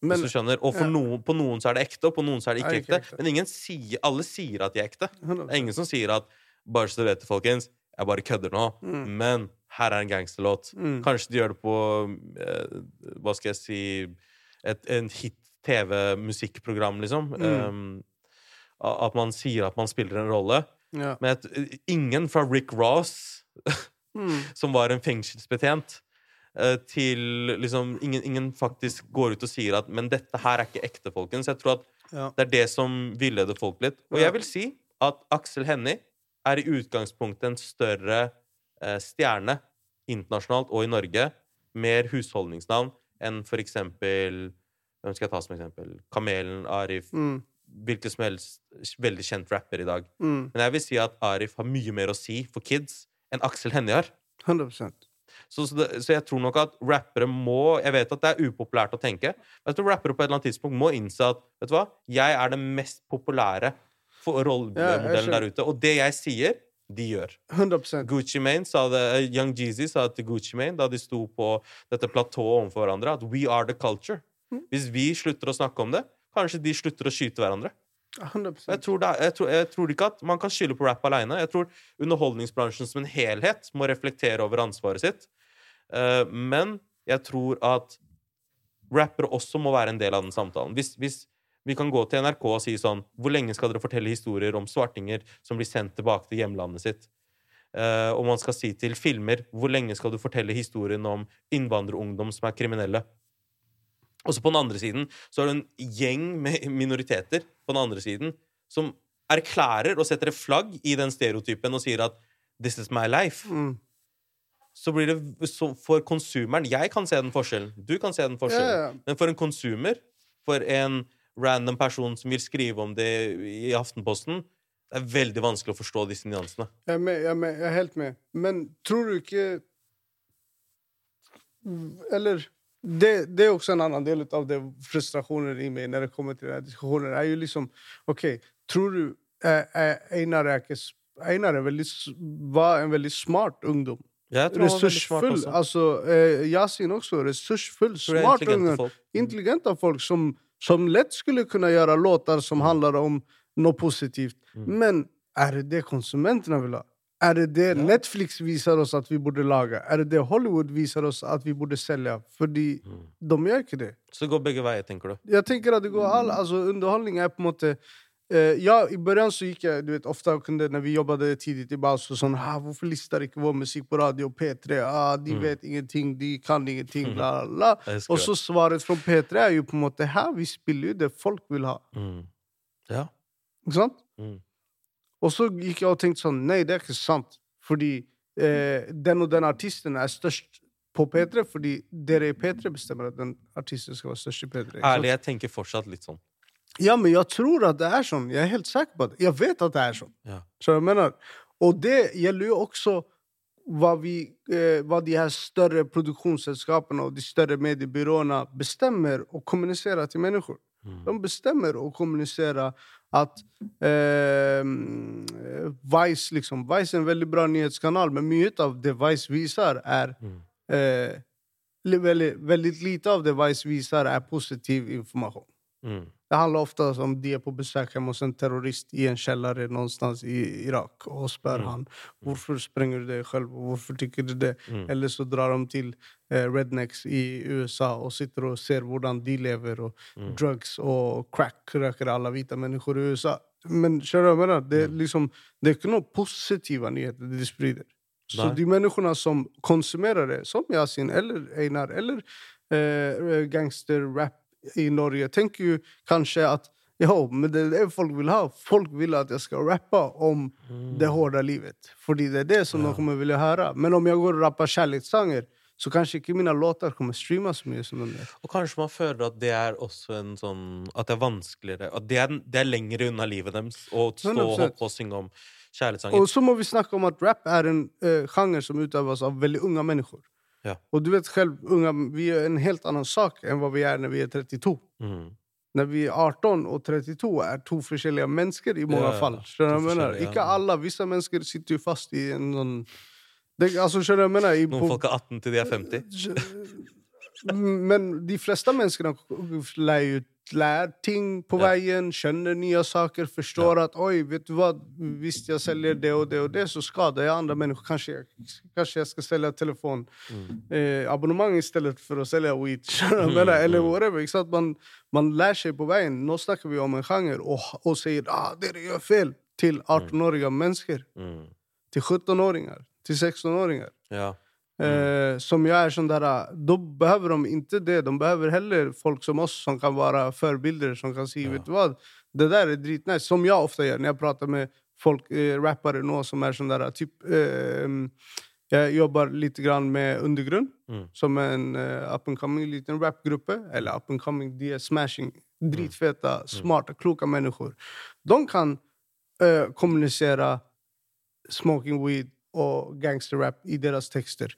Hvis du skjønner. Og ja. noen, på noen så er det ekte, og på noen så er det ikke er ikke ekte. ekte. Men ingen sier, alle sier at de er ekte. 100%. Det er ingen som sier at Bare så du vet det, folkens, jeg bare kødder nå, Mm. men her er en gangsterlåt. Mm. Kanskje de gjør det på eh, Hva skal jeg si et, En hit TV-musikkprogram, liksom. Mm. Um, at man sier at man spiller en rolle. Ja. Men at, ingen fra Rick Ross, Mm. som var en fengselsbetjent, til liksom ingen, ingen faktisk går ut og sier at Men dette her er ikke ekte, folkens. Jeg tror at Ja. det er det som villeder folk litt. Og jeg vil si at Aksel Hennie er i utgangspunktet en større eh, stjerne internasjonalt og i Norge. Mer husholdningsnavn enn for eksempel Hvem skal jeg ta som eksempel? Kamelen, Arif Mm. Hvilken som helst veldig kjent rapper i dag. Mm. Men jeg vil si at Arif har mye mer å si for kids enn Aksel Hennie har. 100 Så, så, det, så jeg tror nok at rappere må Jeg vet at det er upopulært å tenke, men jeg tror rappere på et eller annet tidspunkt må innse at vet du hva, jeg er den mest populære rollemodellen ja, der ute. Og det jeg sier, de gjør. 100 Gucci Mane sa det, eh, Young Jeezy sa det til Gucci Mane da de sto på dette platået overfor hverandre, at we are the culture. Hvis vi slutter å snakke om det, kanskje de slutter å skyte hverandre. 100 Jeg tror, det jeg, tror, jeg tror ikke at man kan skylde på rap alene. Jeg tror underholdningsbransjen som en helhet må reflektere over ansvaret sitt. Eh, men jeg tror at rappere også må være en del av den samtalen. Hvis, hvis vi kan gå til NRK og si sånn Hvor lenge skal dere fortelle historier om svartinger som blir sendt tilbake til hjemlandet sitt? Uh, og man skal si til filmer Hvor lenge skal du fortelle historien om innvandrerungdom som er kriminelle? Og så på den andre siden så er det en gjeng med minoriteter på den andre siden som erklærer og setter et flagg i den stereotypen og sier at 'this is my life'. Mm. Så blir det så for konsumeren Jeg kan se den forskjellen. Du kan se den forskjellen. Yeah. Men for en konsumer, for en random person som vil skrive om det i Aftenposten, det er veldig vanskelig å forstå disse nyansene. Jeg er, med, jeg, er med, jeg er helt med. Men tror du ikke Eller det, det er også en annen del av det frustrasjonen i meg når det kommer til denne diskusjonen. er jo liksom OK, tror du eh, eh, Einar ikke Einar veldig, var en veldig smart ungdom. Ressursfull. Altså, eh, Yasin også. Ressursfull, smart folk. Intelligente folk som, som lett skulle kunne gjøre låter som handler om noe positivt. Mm. Men er det det konsumentene vil ha? Er det det Netflix viser oss at vi burde lage? Er det det Hollywood viser oss at vi burde selge? Fordi Mm. de gjør ikke det. Så det går begge veier, tenker du? Jeg tenker at det går all, altså Underholdning er på en måte eh, Ja, i början så gikk jeg du vet, ofte kunde Når vi jobbet tidlig i Baus och sånn ah, 'Hvorfor lister ikke vår musikk på radio P3?' Ah, 'De vet ingenting, de kan ingenting', bla, bla, bla. Og så svaret fra P3 er jo på en måte 'Her, vi spiller jo det folk vil ha'. Mm. Ja. Ikke sant? Mm. Og så gikk jeg og tenkte sånn Nei, det er ikke sant. Fordi eh, den og den artisten er størst på P3 fordi dere i P3 bestemmer at den artisten skal være størst i P3. ikke sant? Ærlig, jeg tenker fortsatt litt sånn. Ja, men jeg tror at det er sånn. Jeg er helt sikker på det. Jeg vet at det er sånn. Ja. Så jeg mener, og det gjelder jo også hva, vi, eh, hva de her større produksjonsselskapene og de større mediebyråene bestemmer å kommunisere til mennesker. Mm. De bestemmer å kommunisere at eh, Vice liksom Vice er en veldig bra nyhetskanal, men mye av det Vice viser, er Mm. eh, veldig, veldig lite av det Vice viser, er positiv informasjon. Mm. Det handler ofte om de er på besøk hjemme hos en terrorist i en kjeller någonstans i Irak og spør han hvorfor sprenger du det selv, hvorfor tykker du det? Mm. Eller så drar de til eh, rednecks i USA og sitter og ser hvordan de lever, og Mm. drugs og crack røker alle hvite mennesker i USA. Men jeg mener? Det, er liksom, det er ikke noen positive nyheter de sprider. Så Nei. de menneskene som konsumerer det, som Yasin eller Einar eller eh, gangsterrap i Norge, tenker jo kanskje at jo, men det er det folk vil ha. Folk vil at jeg skal rappe om det harde livet. Fordi det er det som de kommer vilja høre. Men om jeg går og rapper kjærlighetssanger, så kanskje ikke mine låter kommer streame så mye som de gjør. Og kanskje man føler at det er også en sånn At det er vanskeligere At det er, det er lengre unna livet deres å stå og 100%. hoppe og synge om kjærlighetssanger. Og så må vi snakke om at rap er en sjanger som utøves av veldig unge mennesker. Ja. Og du vet selv, unge, vi er en helt annen sak enn hva vi er når vi er 32. Mm. Når vi er 18 og 32 er to forskjellige mennesker i mange Ja, ja, fall. ja. Du hva jeg mener? Ikke ja. alle. Visse mennesker sitter jo fast i en sånn det, Skjønner du hva jeg mener? I, Noen folk er 18 til de er 50. Men de fleste menneskene lærer, ut, lærer ting på veien, skjønner nye saker, forstår at oi, vet du hva, hvis jeg selger det og det og det, så skader jeg andre mennesker. Kanskje kanskje jeg skal selge telefon, Mm. eh, i stedet for å selge weed. Skjønner du hva jeg mener? Eller whatever. Ikke sant? Man, man lærer seg på veien. Nå snakker vi om en sjanger og, og sier ah, dere gjør feil. til 18-årige mennesker. Mm. Til 17-åringer. Til 16-åringer. Ja. Eh, som jag är sån där, då behöver de inte det. De behöver heller folk som oss som kan vara förebilder, som kan säga, vet du vad? Det där är dritnice. Som jag ofta gör när jag pratar med folk, eh, rappare nå, som är sån där, typ... Eh, jag jobbar lite grann med Undergrund, Mm. som en uh, up and coming liten rapgrupp. Eller up and coming, de är smashing. Dritfeta, smarta, kloka människor. De kan eh, kommunicera smoking weed och gangsterrap i deras texter.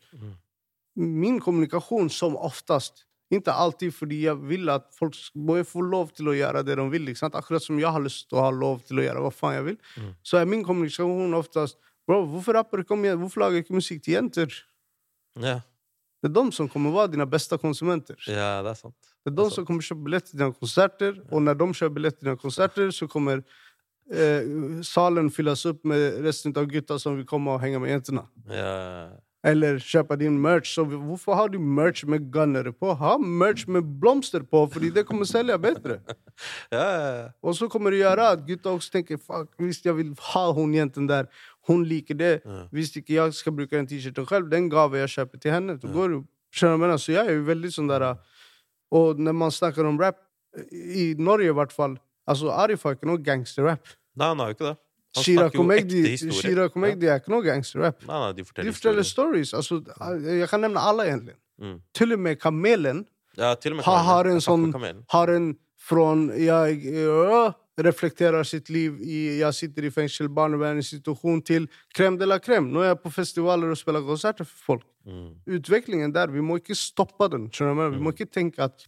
Min kommunikation som oftast, inte alltid för jag vill att folk ska få lov till att göra det de vill. Liksom. Akkurat som jag har lust att ha lov till att göra vad fan jag vill. Så är min kommunikation oftast, bro, varför rappar du? Kom igen, varför lagar du musik till jenter? Ja. Det är de som kommer vara dina bästa konsumenter. ja, det er sant. Det är de som kommer köpa biljetter till dina konserter. Och när de köper biljetter till dina konserter så kommer eh, salen fylles opp med resten av gutta som vil komme og henge med jentene. Ja. Eller kjøpe din merch. Så hvorfor har du merch med gunner på? Ha merch med blomster på, fordi det kommer selge bedre. Ja, ja, ja. Så kommer det gjøre at gutta også tenker fuck, visst jeg vil ha hun jenten der, hun liker det. Visst ikke jeg skal bruke den t-shirten selv, Den gave jeg kjøper til henne. Då går menar? Så jeg er jo veldig sånn der Og når man snakker om rap, i Norge i hvert fall, alltså Arif har ikke noe gangsterrap. Nei, han har jo ikke det. Han Chirac. Shira Komegdi er ikke noe gangsterrap. Nei, nei, de forteller De forteller stories. Altså, jeg kan nevne alle, egentlig. Mm. Til og med Kamelen Ja, til og med kamelen. har en Jeg snakker med sån... kamelen. Har en fra jeg øh, reflekterer sitt liv i... Jeg sitter i fengsel, barnevärnsinstitution til crème de la crème. Nå er jeg på festivaler og spiller konserter for folk. Mm. Utviklingen der, vi må ikke stoppe den. skjønner du? Vi må ikke tenke at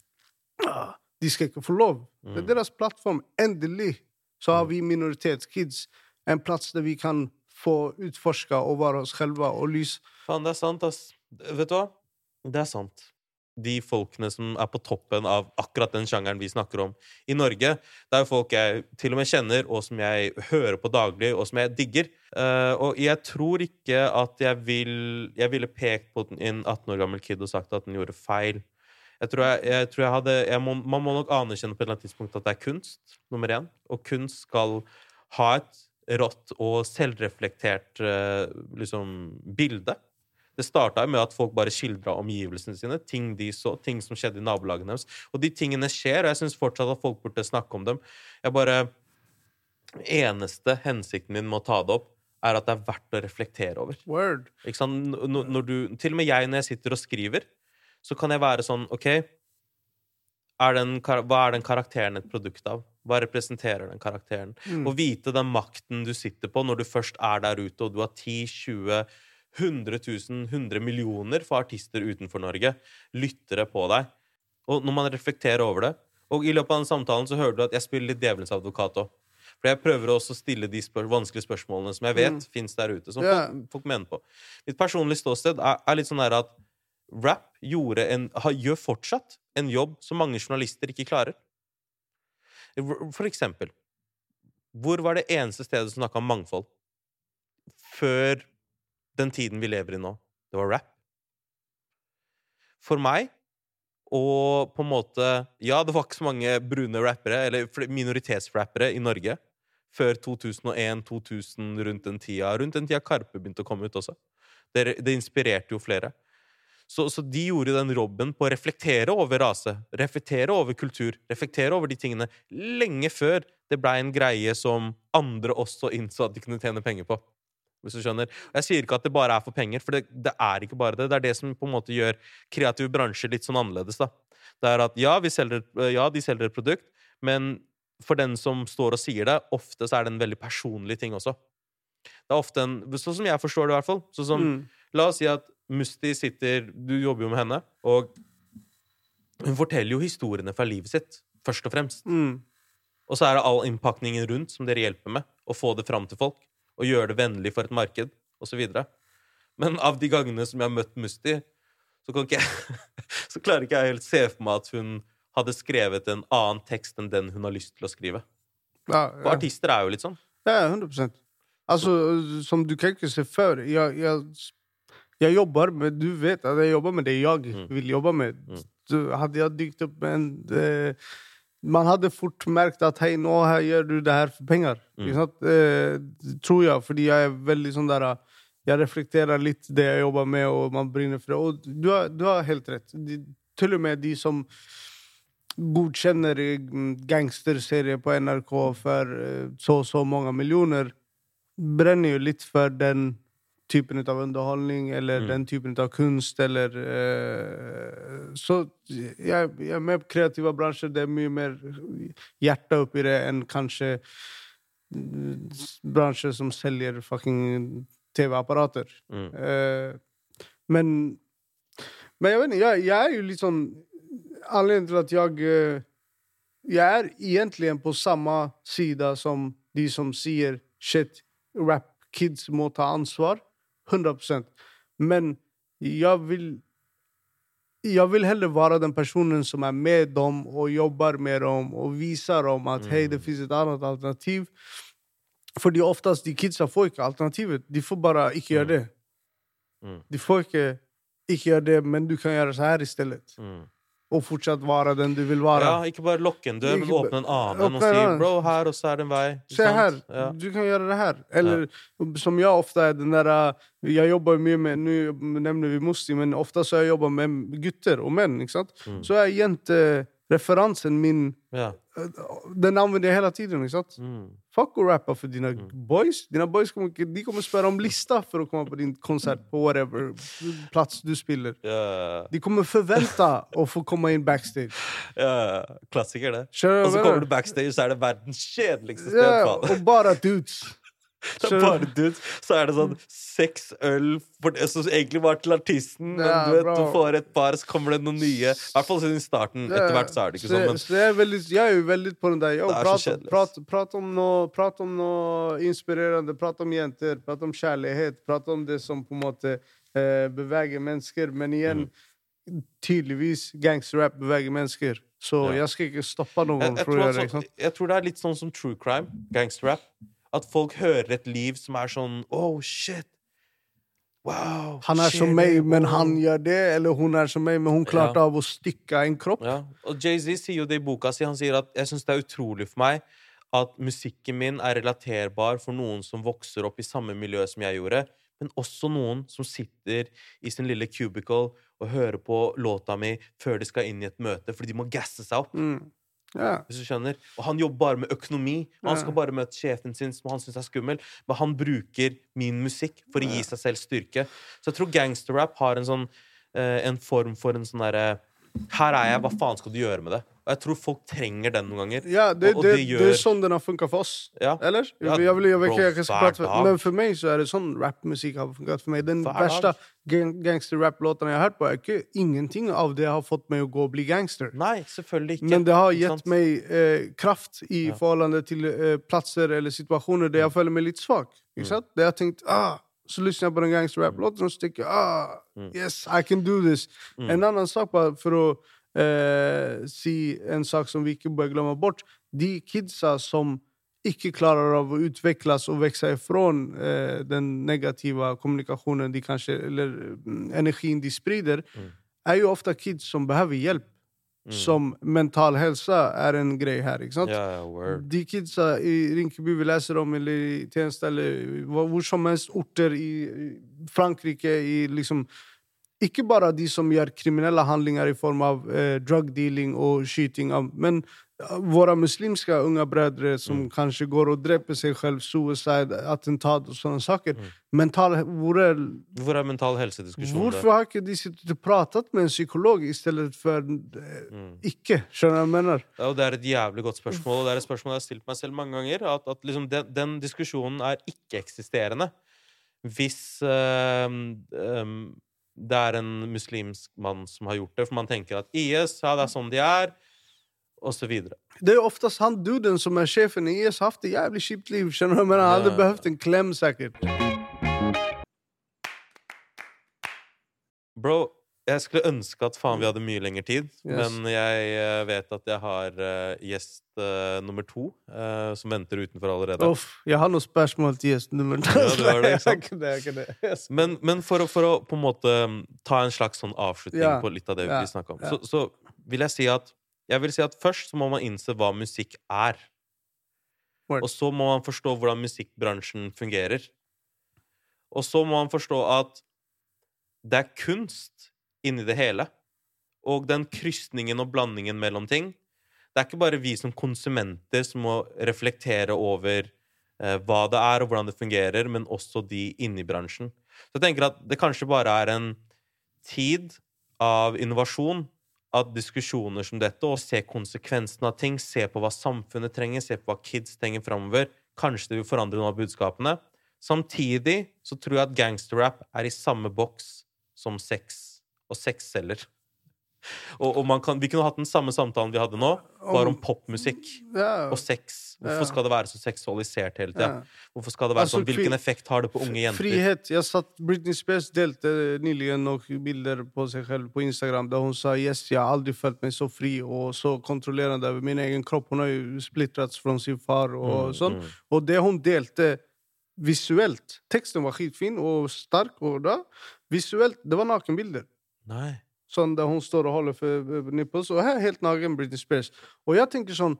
ah, de skal ikke få lov. Det er deres plattform. Endelig så har vi minoritetskids en plass der vi kan få utforska og være oss själva og lys. Faen, det er sant, ass. Vet du hva? Det er sant. De folkene som er på toppen av akkurat den sjangeren vi snakker om i Norge, det er jo folk jeg til og med kjenner, og som jeg hører på daglig, og som jeg digger. Uh, og jeg tror ikke at jeg vil Jeg ville pekt på en 18 år gammel kid og sagt at den gjorde feil. Jeg tror jeg, jeg, tror jeg hadde jeg må, Man må nok anerkjenne på et eller annet tidspunkt at det er kunst, nummer én. Og kunst skal ha et rått og selvreflektert eh, liksom, bilde. Det starta med at folk bare skildra omgivelsene sine, ting de så, ting som skjedde i nabolagene deres. Og de tingene skjer, og jeg syns fortsatt at folk burde snakke om dem. Jeg bare Eneste hensikten min med å ta det opp, er at det er verdt å reflektere over. Word. Ikke sant? N- Når du, til og med jeg, når jeg sitter og skriver, så kan jeg være sånn OK er den, Hva er den karakteren et produkt av? Hva representerer den karakteren? Å vite den makten du sitter på når du først er der ute, og du har 10 20 100 000, 100 millioner for artister utenfor Norge, lyttere på deg. Og når man reflekterer over det Og i løpet av den samtalen så hører du at jeg spiller litt djevelens advokat òg. For jeg prøver også å stille de spør vanskelige spørsmålene som jeg vet Mm. finnes der ute. Som yeah. folk, folk mener på. Mitt personlige ståsted er, er litt sånn at rap en, gjør fortsatt en jobb som mange journalister ikke klarer. For eksempel Hvor var det eneste stedet som snakka om mangfold? Før den tiden vi lever i nå. Det var rap. For meg og på en måte Ja, det var ikke så mange brune rappere, eller minoritetsrappere, i Norge før 2001-2000, rundt den tida. Rundt den tida Karpe begynte å komme ut også. Det, det inspirerte jo flere. Så, så de gjorde den robben på å reflektere over rase, reflektere over kultur, reflektere over de tingene lenge før det blei en greie som andre også innså at de kunne tjene penger på. Hvis du skjønner. Og jeg sier ikke at det bare er for penger, for det, det er ikke bare det. Det er det som på en måte gjør kreative bransjer litt sånn annerledes. da. Det er at ja, vi selger, ja, de selger et produkt, men for den som står og sier det, ofte så er det en veldig personlig ting også. Det er ofte en, Sånn som jeg forstår det, i hvert fall. Sånn som, Mm. La oss si at Musti sitter Du jobber jo med henne, og hun forteller jo historiene fra livet sitt, først og fremst. Mm. Og så er det all innpakningen rundt som dere hjelper med. Å få det fram til folk. Og gjøre det vennlig for et marked, osv. Men av de gangene som jeg har møtt Musti, så, ikke jeg, så klarer ikke jeg helt se for meg at hun hadde skrevet en annen tekst enn den hun har lyst til å skrive. Ja, For artister er jo litt sånn. Ja, 100 Altså, som du kan ikke se før jeg, jag, jag jobber med... Du vet at jeg jobber med det jeg Mm. vil jobbe med. Mm. Så hadde jeg dykt opp med en... Eh, man hadde fort merket at hei, nå her gjør du det her for penger. Mm. Eh, tror jeg, fordi jeg er veldig sånn der Jeg reflekterer litt det jeg jobber med, og man brenner for det. Og du har, du har helt rett. De, til og med de som godkjenner mm, gangsterserie på NRK for eh, så og så mange millioner, brenner jo litt for den typen av underholdning eller Mm. den typen av kunst eller eh, Så jeg, jeg er med på kreative bransjer. Det er mye mer hjerte oppi det enn kanskje mm, bransjer som selger fucking TV-apparater. Mm. Eh, men Men jeg vet ikke, jeg, jeg er jo litt sånn Anledningen til at jeg eh, Jeg er egentlig på samme side som de som sier shit, rap kids må ta ansvar. 100 Men jeg vil jeg vil heller være den personen som er med dem og jobber med dem og viser dem at hei, det finnes et annet alternativ. Fordi oftest de kidsa får ikke alternativet. De får bare ikke gjøre det. Mm. De får ikke ikke gjøre det, men du kan gjøre så her i stedet. Mm. Og fortsatt være den du vil være. Ja, ikke bare lukke en dør, men åpne en annen og si 'bro, her, og så er det en vei'. Se her. Ja. du kan gjøre det her. Eller som jeg ofte er den der uh, Jeg jobber mye med Nå nevner vi Musti, men ofte så jeg jobber med gutter og menn. ikke sant? Mm. Så er jentereferansen min Ja. Den anvender jeg hele tiden. ikke sant? Mm. Fuck å rappe for dine boys. Dine boys kommer de kommer spørre om lista for å komme på din konsert på whatever plass du spiller. Yeah. De kommer forvente å få komme inn backstage. ja. Klassiker, det. Og så kommer du backstage, så er det verdens kjedeligste sted. Faen. og bare dudes. Det er bare dudes. Så er det sånn seks øl som egentlig var til artisten, men du vet, du får et par, så kommer det noen nye. I hvert fall siden starten. Etter hvert så er det ikke sånn, men så jeg, er veldig, jeg er jo veldig på den der. Jo, prat, prat, prat, om noe, prat om noe inspirerende. Prat om jenter, prat om kjærlighet. Prat om det som på en måte eh, beveger mennesker. Men igjen, Mm. tydeligvis gangsterrap beveger mennesker. Så Ja. jeg skal ikke stoppe noen jeg, jeg, tror altså, jeg tror det er litt sånn som true crime, gangsterrap. At folk hører et liv som er sånn Oh, shit! Wow! Han er som meg, men han gjør det. Eller hun er som meg, men hun klarte Ja. av å stykke en kropp. Ja, og Jay-Z sier jo det i boka si. Han sier at jeg syns det er utrolig for meg at musikken min er relaterbar for noen som vokser opp i samme miljø som jeg gjorde, men også noen som sitter i sin lille cubicle og hører på låta mi før de skal inn i et møte, fordi de må gasse seg opp. Mm. Ja. Hvis du skjønner. Og han jobber bare med økonomi. og Han skal bare møte sjefen sin, som han syns er skummel. Men han bruker min musikk for å gi seg selv styrke. Så jeg tror gangsterrap har en sånn eh, En form for en sånn derre Her er jeg, hva faen skal du gjøre med det? Og jeg tror folk trenger den noen ganger. Ja, det, Og- og det, det det er sånn den har funka for oss. Ja. Eller? Ja, jeg vil, jeg vil jeg skal for, men for meg så er det sånn rappmusikk har funket for meg. Den Hver verste gang, gangster-rap-låtene jeg har hørt på, er ikke ingenting av det har fått meg å gå og bli gangster. Nei, selvfølgelig ikke. Men det har gitt meg eh, kraft i Ja. forhold til eh, plasser eller situasjoner der jeg føler meg litt svak. Mm. Ikke sant? Der jeg har tenkt ah, Så lysner jeg på den gangster-rap-låten og så tenker jeg ah, Mm. Yes, I can do this. En annen sak bare for å eh, si en sak som vi ikke bør glemme bort. De kidsa som ikke klarer av å utvikles og vokse ifra eh, den negative kommunikasjonen de kanskje, eller mm, energien de sprider, er jo ofte kids som behøver hjelp. Som mental helse er en greie her. ikke sant? Word. De kidsa i Rinkeby vi leser om, eller i tjeneste, eller hvor som helst orter i Frankrike, i liksom Ikke bare de som gjør kriminelle handlinger i form av eh, drug dealing og skyting av Men eh, våre muslimske unge brødre som kanskje går og dreper seg selv, suicide, attentat og sånne saker. Mental, hvor er, Hvor er mental helsediskusjon? hvorfor har ikke de sittet og pratet med en psykolog i stedet for eh, ikke? Skjønner du hva jeg mener? Ja, og Det er et jævlig godt spørsmål, og det er et spørsmål jeg har stilt meg selv mange ganger. At, at liksom den, den diskusjonen er ikke-eksisterende. Hvis øh, øhm, det er en muslimsk mann som har gjort det, for man tenker at IS, ja, det er sånn de er, videre. Det er jo oftest han duden som er sjefen i IS, har hatt et jævlig kjipt liv. Skjønner du? Men han hadde Ja. behøvd en klem, sikkert. Bro, jeg skulle ønske at faen vi hadde mye lengre tid, Yes. men jeg eh, vet at jeg har uh, gjest uh, nummer to uh, som venter utenfor allerede. Uff, jeg har noen spørsmål til gjesten nummer to. Ja, det, ikke sant? Det, ikke det. Yes. Men, men for, å, for å på en måte mm, ta en slags sånn avslutning Ja, på litt av det ja, vi snakka om, ja. så, så vil jeg si at Jeg vil si at først så må man innse hva musikk er. Word. Og så må man forstå hvordan musikkbransjen fungerer. Og så må man forstå at det er kunst inni det hele. Og den krysningen og blandingen mellom ting Det er ikke bare vi som konsumenter som må reflektere over eh, hva det er, og hvordan det fungerer, men også de inni bransjen. Så jeg tenker at det kanskje bare er en tid av innovasjon, av diskusjoner som dette, og se konsekvensene av ting, se på hva samfunnet trenger, se på hva kids trenger framover. Kanskje det vil forandre noen av budskapene. Samtidig så tror jeg at gangsterrap er i samme boks som sex, og sex selger. Og, og man kan, vi kunne hatt den samme samtalen vi hadde nå, bare om popmusikk Ja. og sex. Hvorfor skal det være så seksualisert hele tida? Ja. Hvorfor skal det være Altså, sånn? Hvilken effekt har det på unge jenter? Frihet. Jeg satt, Britney Spears delte nylig noen bilder på seg selv på Instagram der hun sa yes, jeg har aldri følt meg så fri og så kontrollerende over min egen kropp. Hun har jo splittrats fra sin far og Mm, sånn. mm. Og det hun delte visuelt Teksten var skitfin og sterk, og da Visuelt, det var nakenbilder. Nei. Sånn der hun står og holder for nipples, og her er helt naken Britney Spears. Og jeg tenker sånn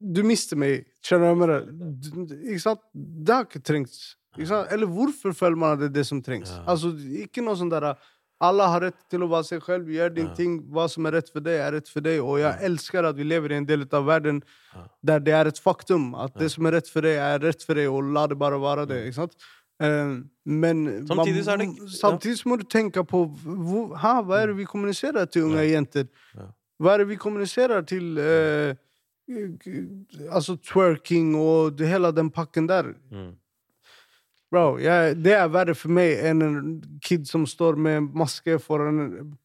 Du mister meg, kjenner du med Du- Ikke sant? Det har ikke trengt. Ikke sant? Eller hvorfor føler man at det er det som trengs? Ja. Altså, ikke noe sånn der Alle har rett til å være seg selv, gjør din Ja. ting. Hva som er rett for deg, er rett for deg. Og jeg elsker at vi lever i en del av verden Ja. der det er et faktum at det som er rett for deg, er rett for deg, og la det bare være det. ikke sant? Eh, men Samtidig er det- ja. samtidig må du tenke på hvor, ha, hva er det vi kommuniserer til unge jenter. Ja. Hva er det vi kommuniserer til eh, Altså twerking og det, hele den pakken der. Mm. Bro, jeg, det er verre for meg enn en kid som står med maske foran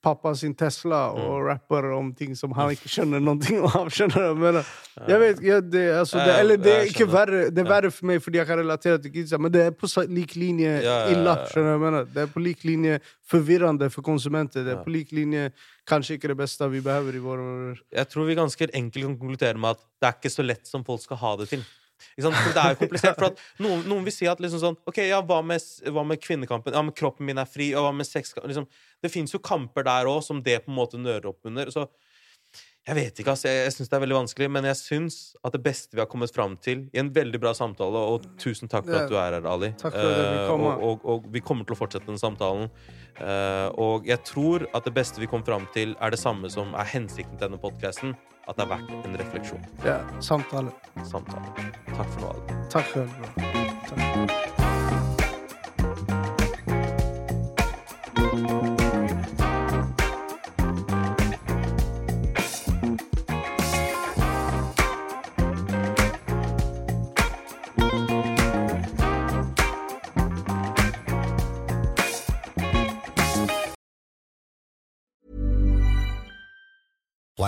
pappa sin Tesla og Mm. rapper om ting som han ikke skjønner noe av. Skjønner du? hva jeg vet, ja, det, altså, det, eller det er ikke verre Det er verre for meg fordi jeg kan relatere til kidsa, men det er på lik linje ille. ja. Skjønner du hva? Det er på lik linje forvirrende for konsumenter. Det er på lik linje kanskje ikke det beste vi behøver i våre Jeg tror vi ganske enkelt kan konkludere med at det er ikke så lett som folk skal ha det til. For det er jo komplisert. For noen, noen vil si at liksom sånn OK, ja, hva med, hva med kvinnekampen? Ja, men kroppen min er fri. Og hva med sex? Liksom, det fins jo kamper der òg som det på en måte nører opp under. Så jeg vet ikke, ass. Jeg, jeg syns det er veldig vanskelig. Men jeg syns at det beste vi har kommet fram til i en veldig bra samtale Og tusen takk for at du er her, Ali. Takk for at vi Eh, og, og, og vi kommer til å fortsette den samtalen. Eh, og jeg tror at det beste vi kom fram til, er det samme som er hensikten til denne podkasten. At det er verdt en refleksjon. ja, samtale. Samtale. Takk for nå, Ali. Takk for nå. Takk.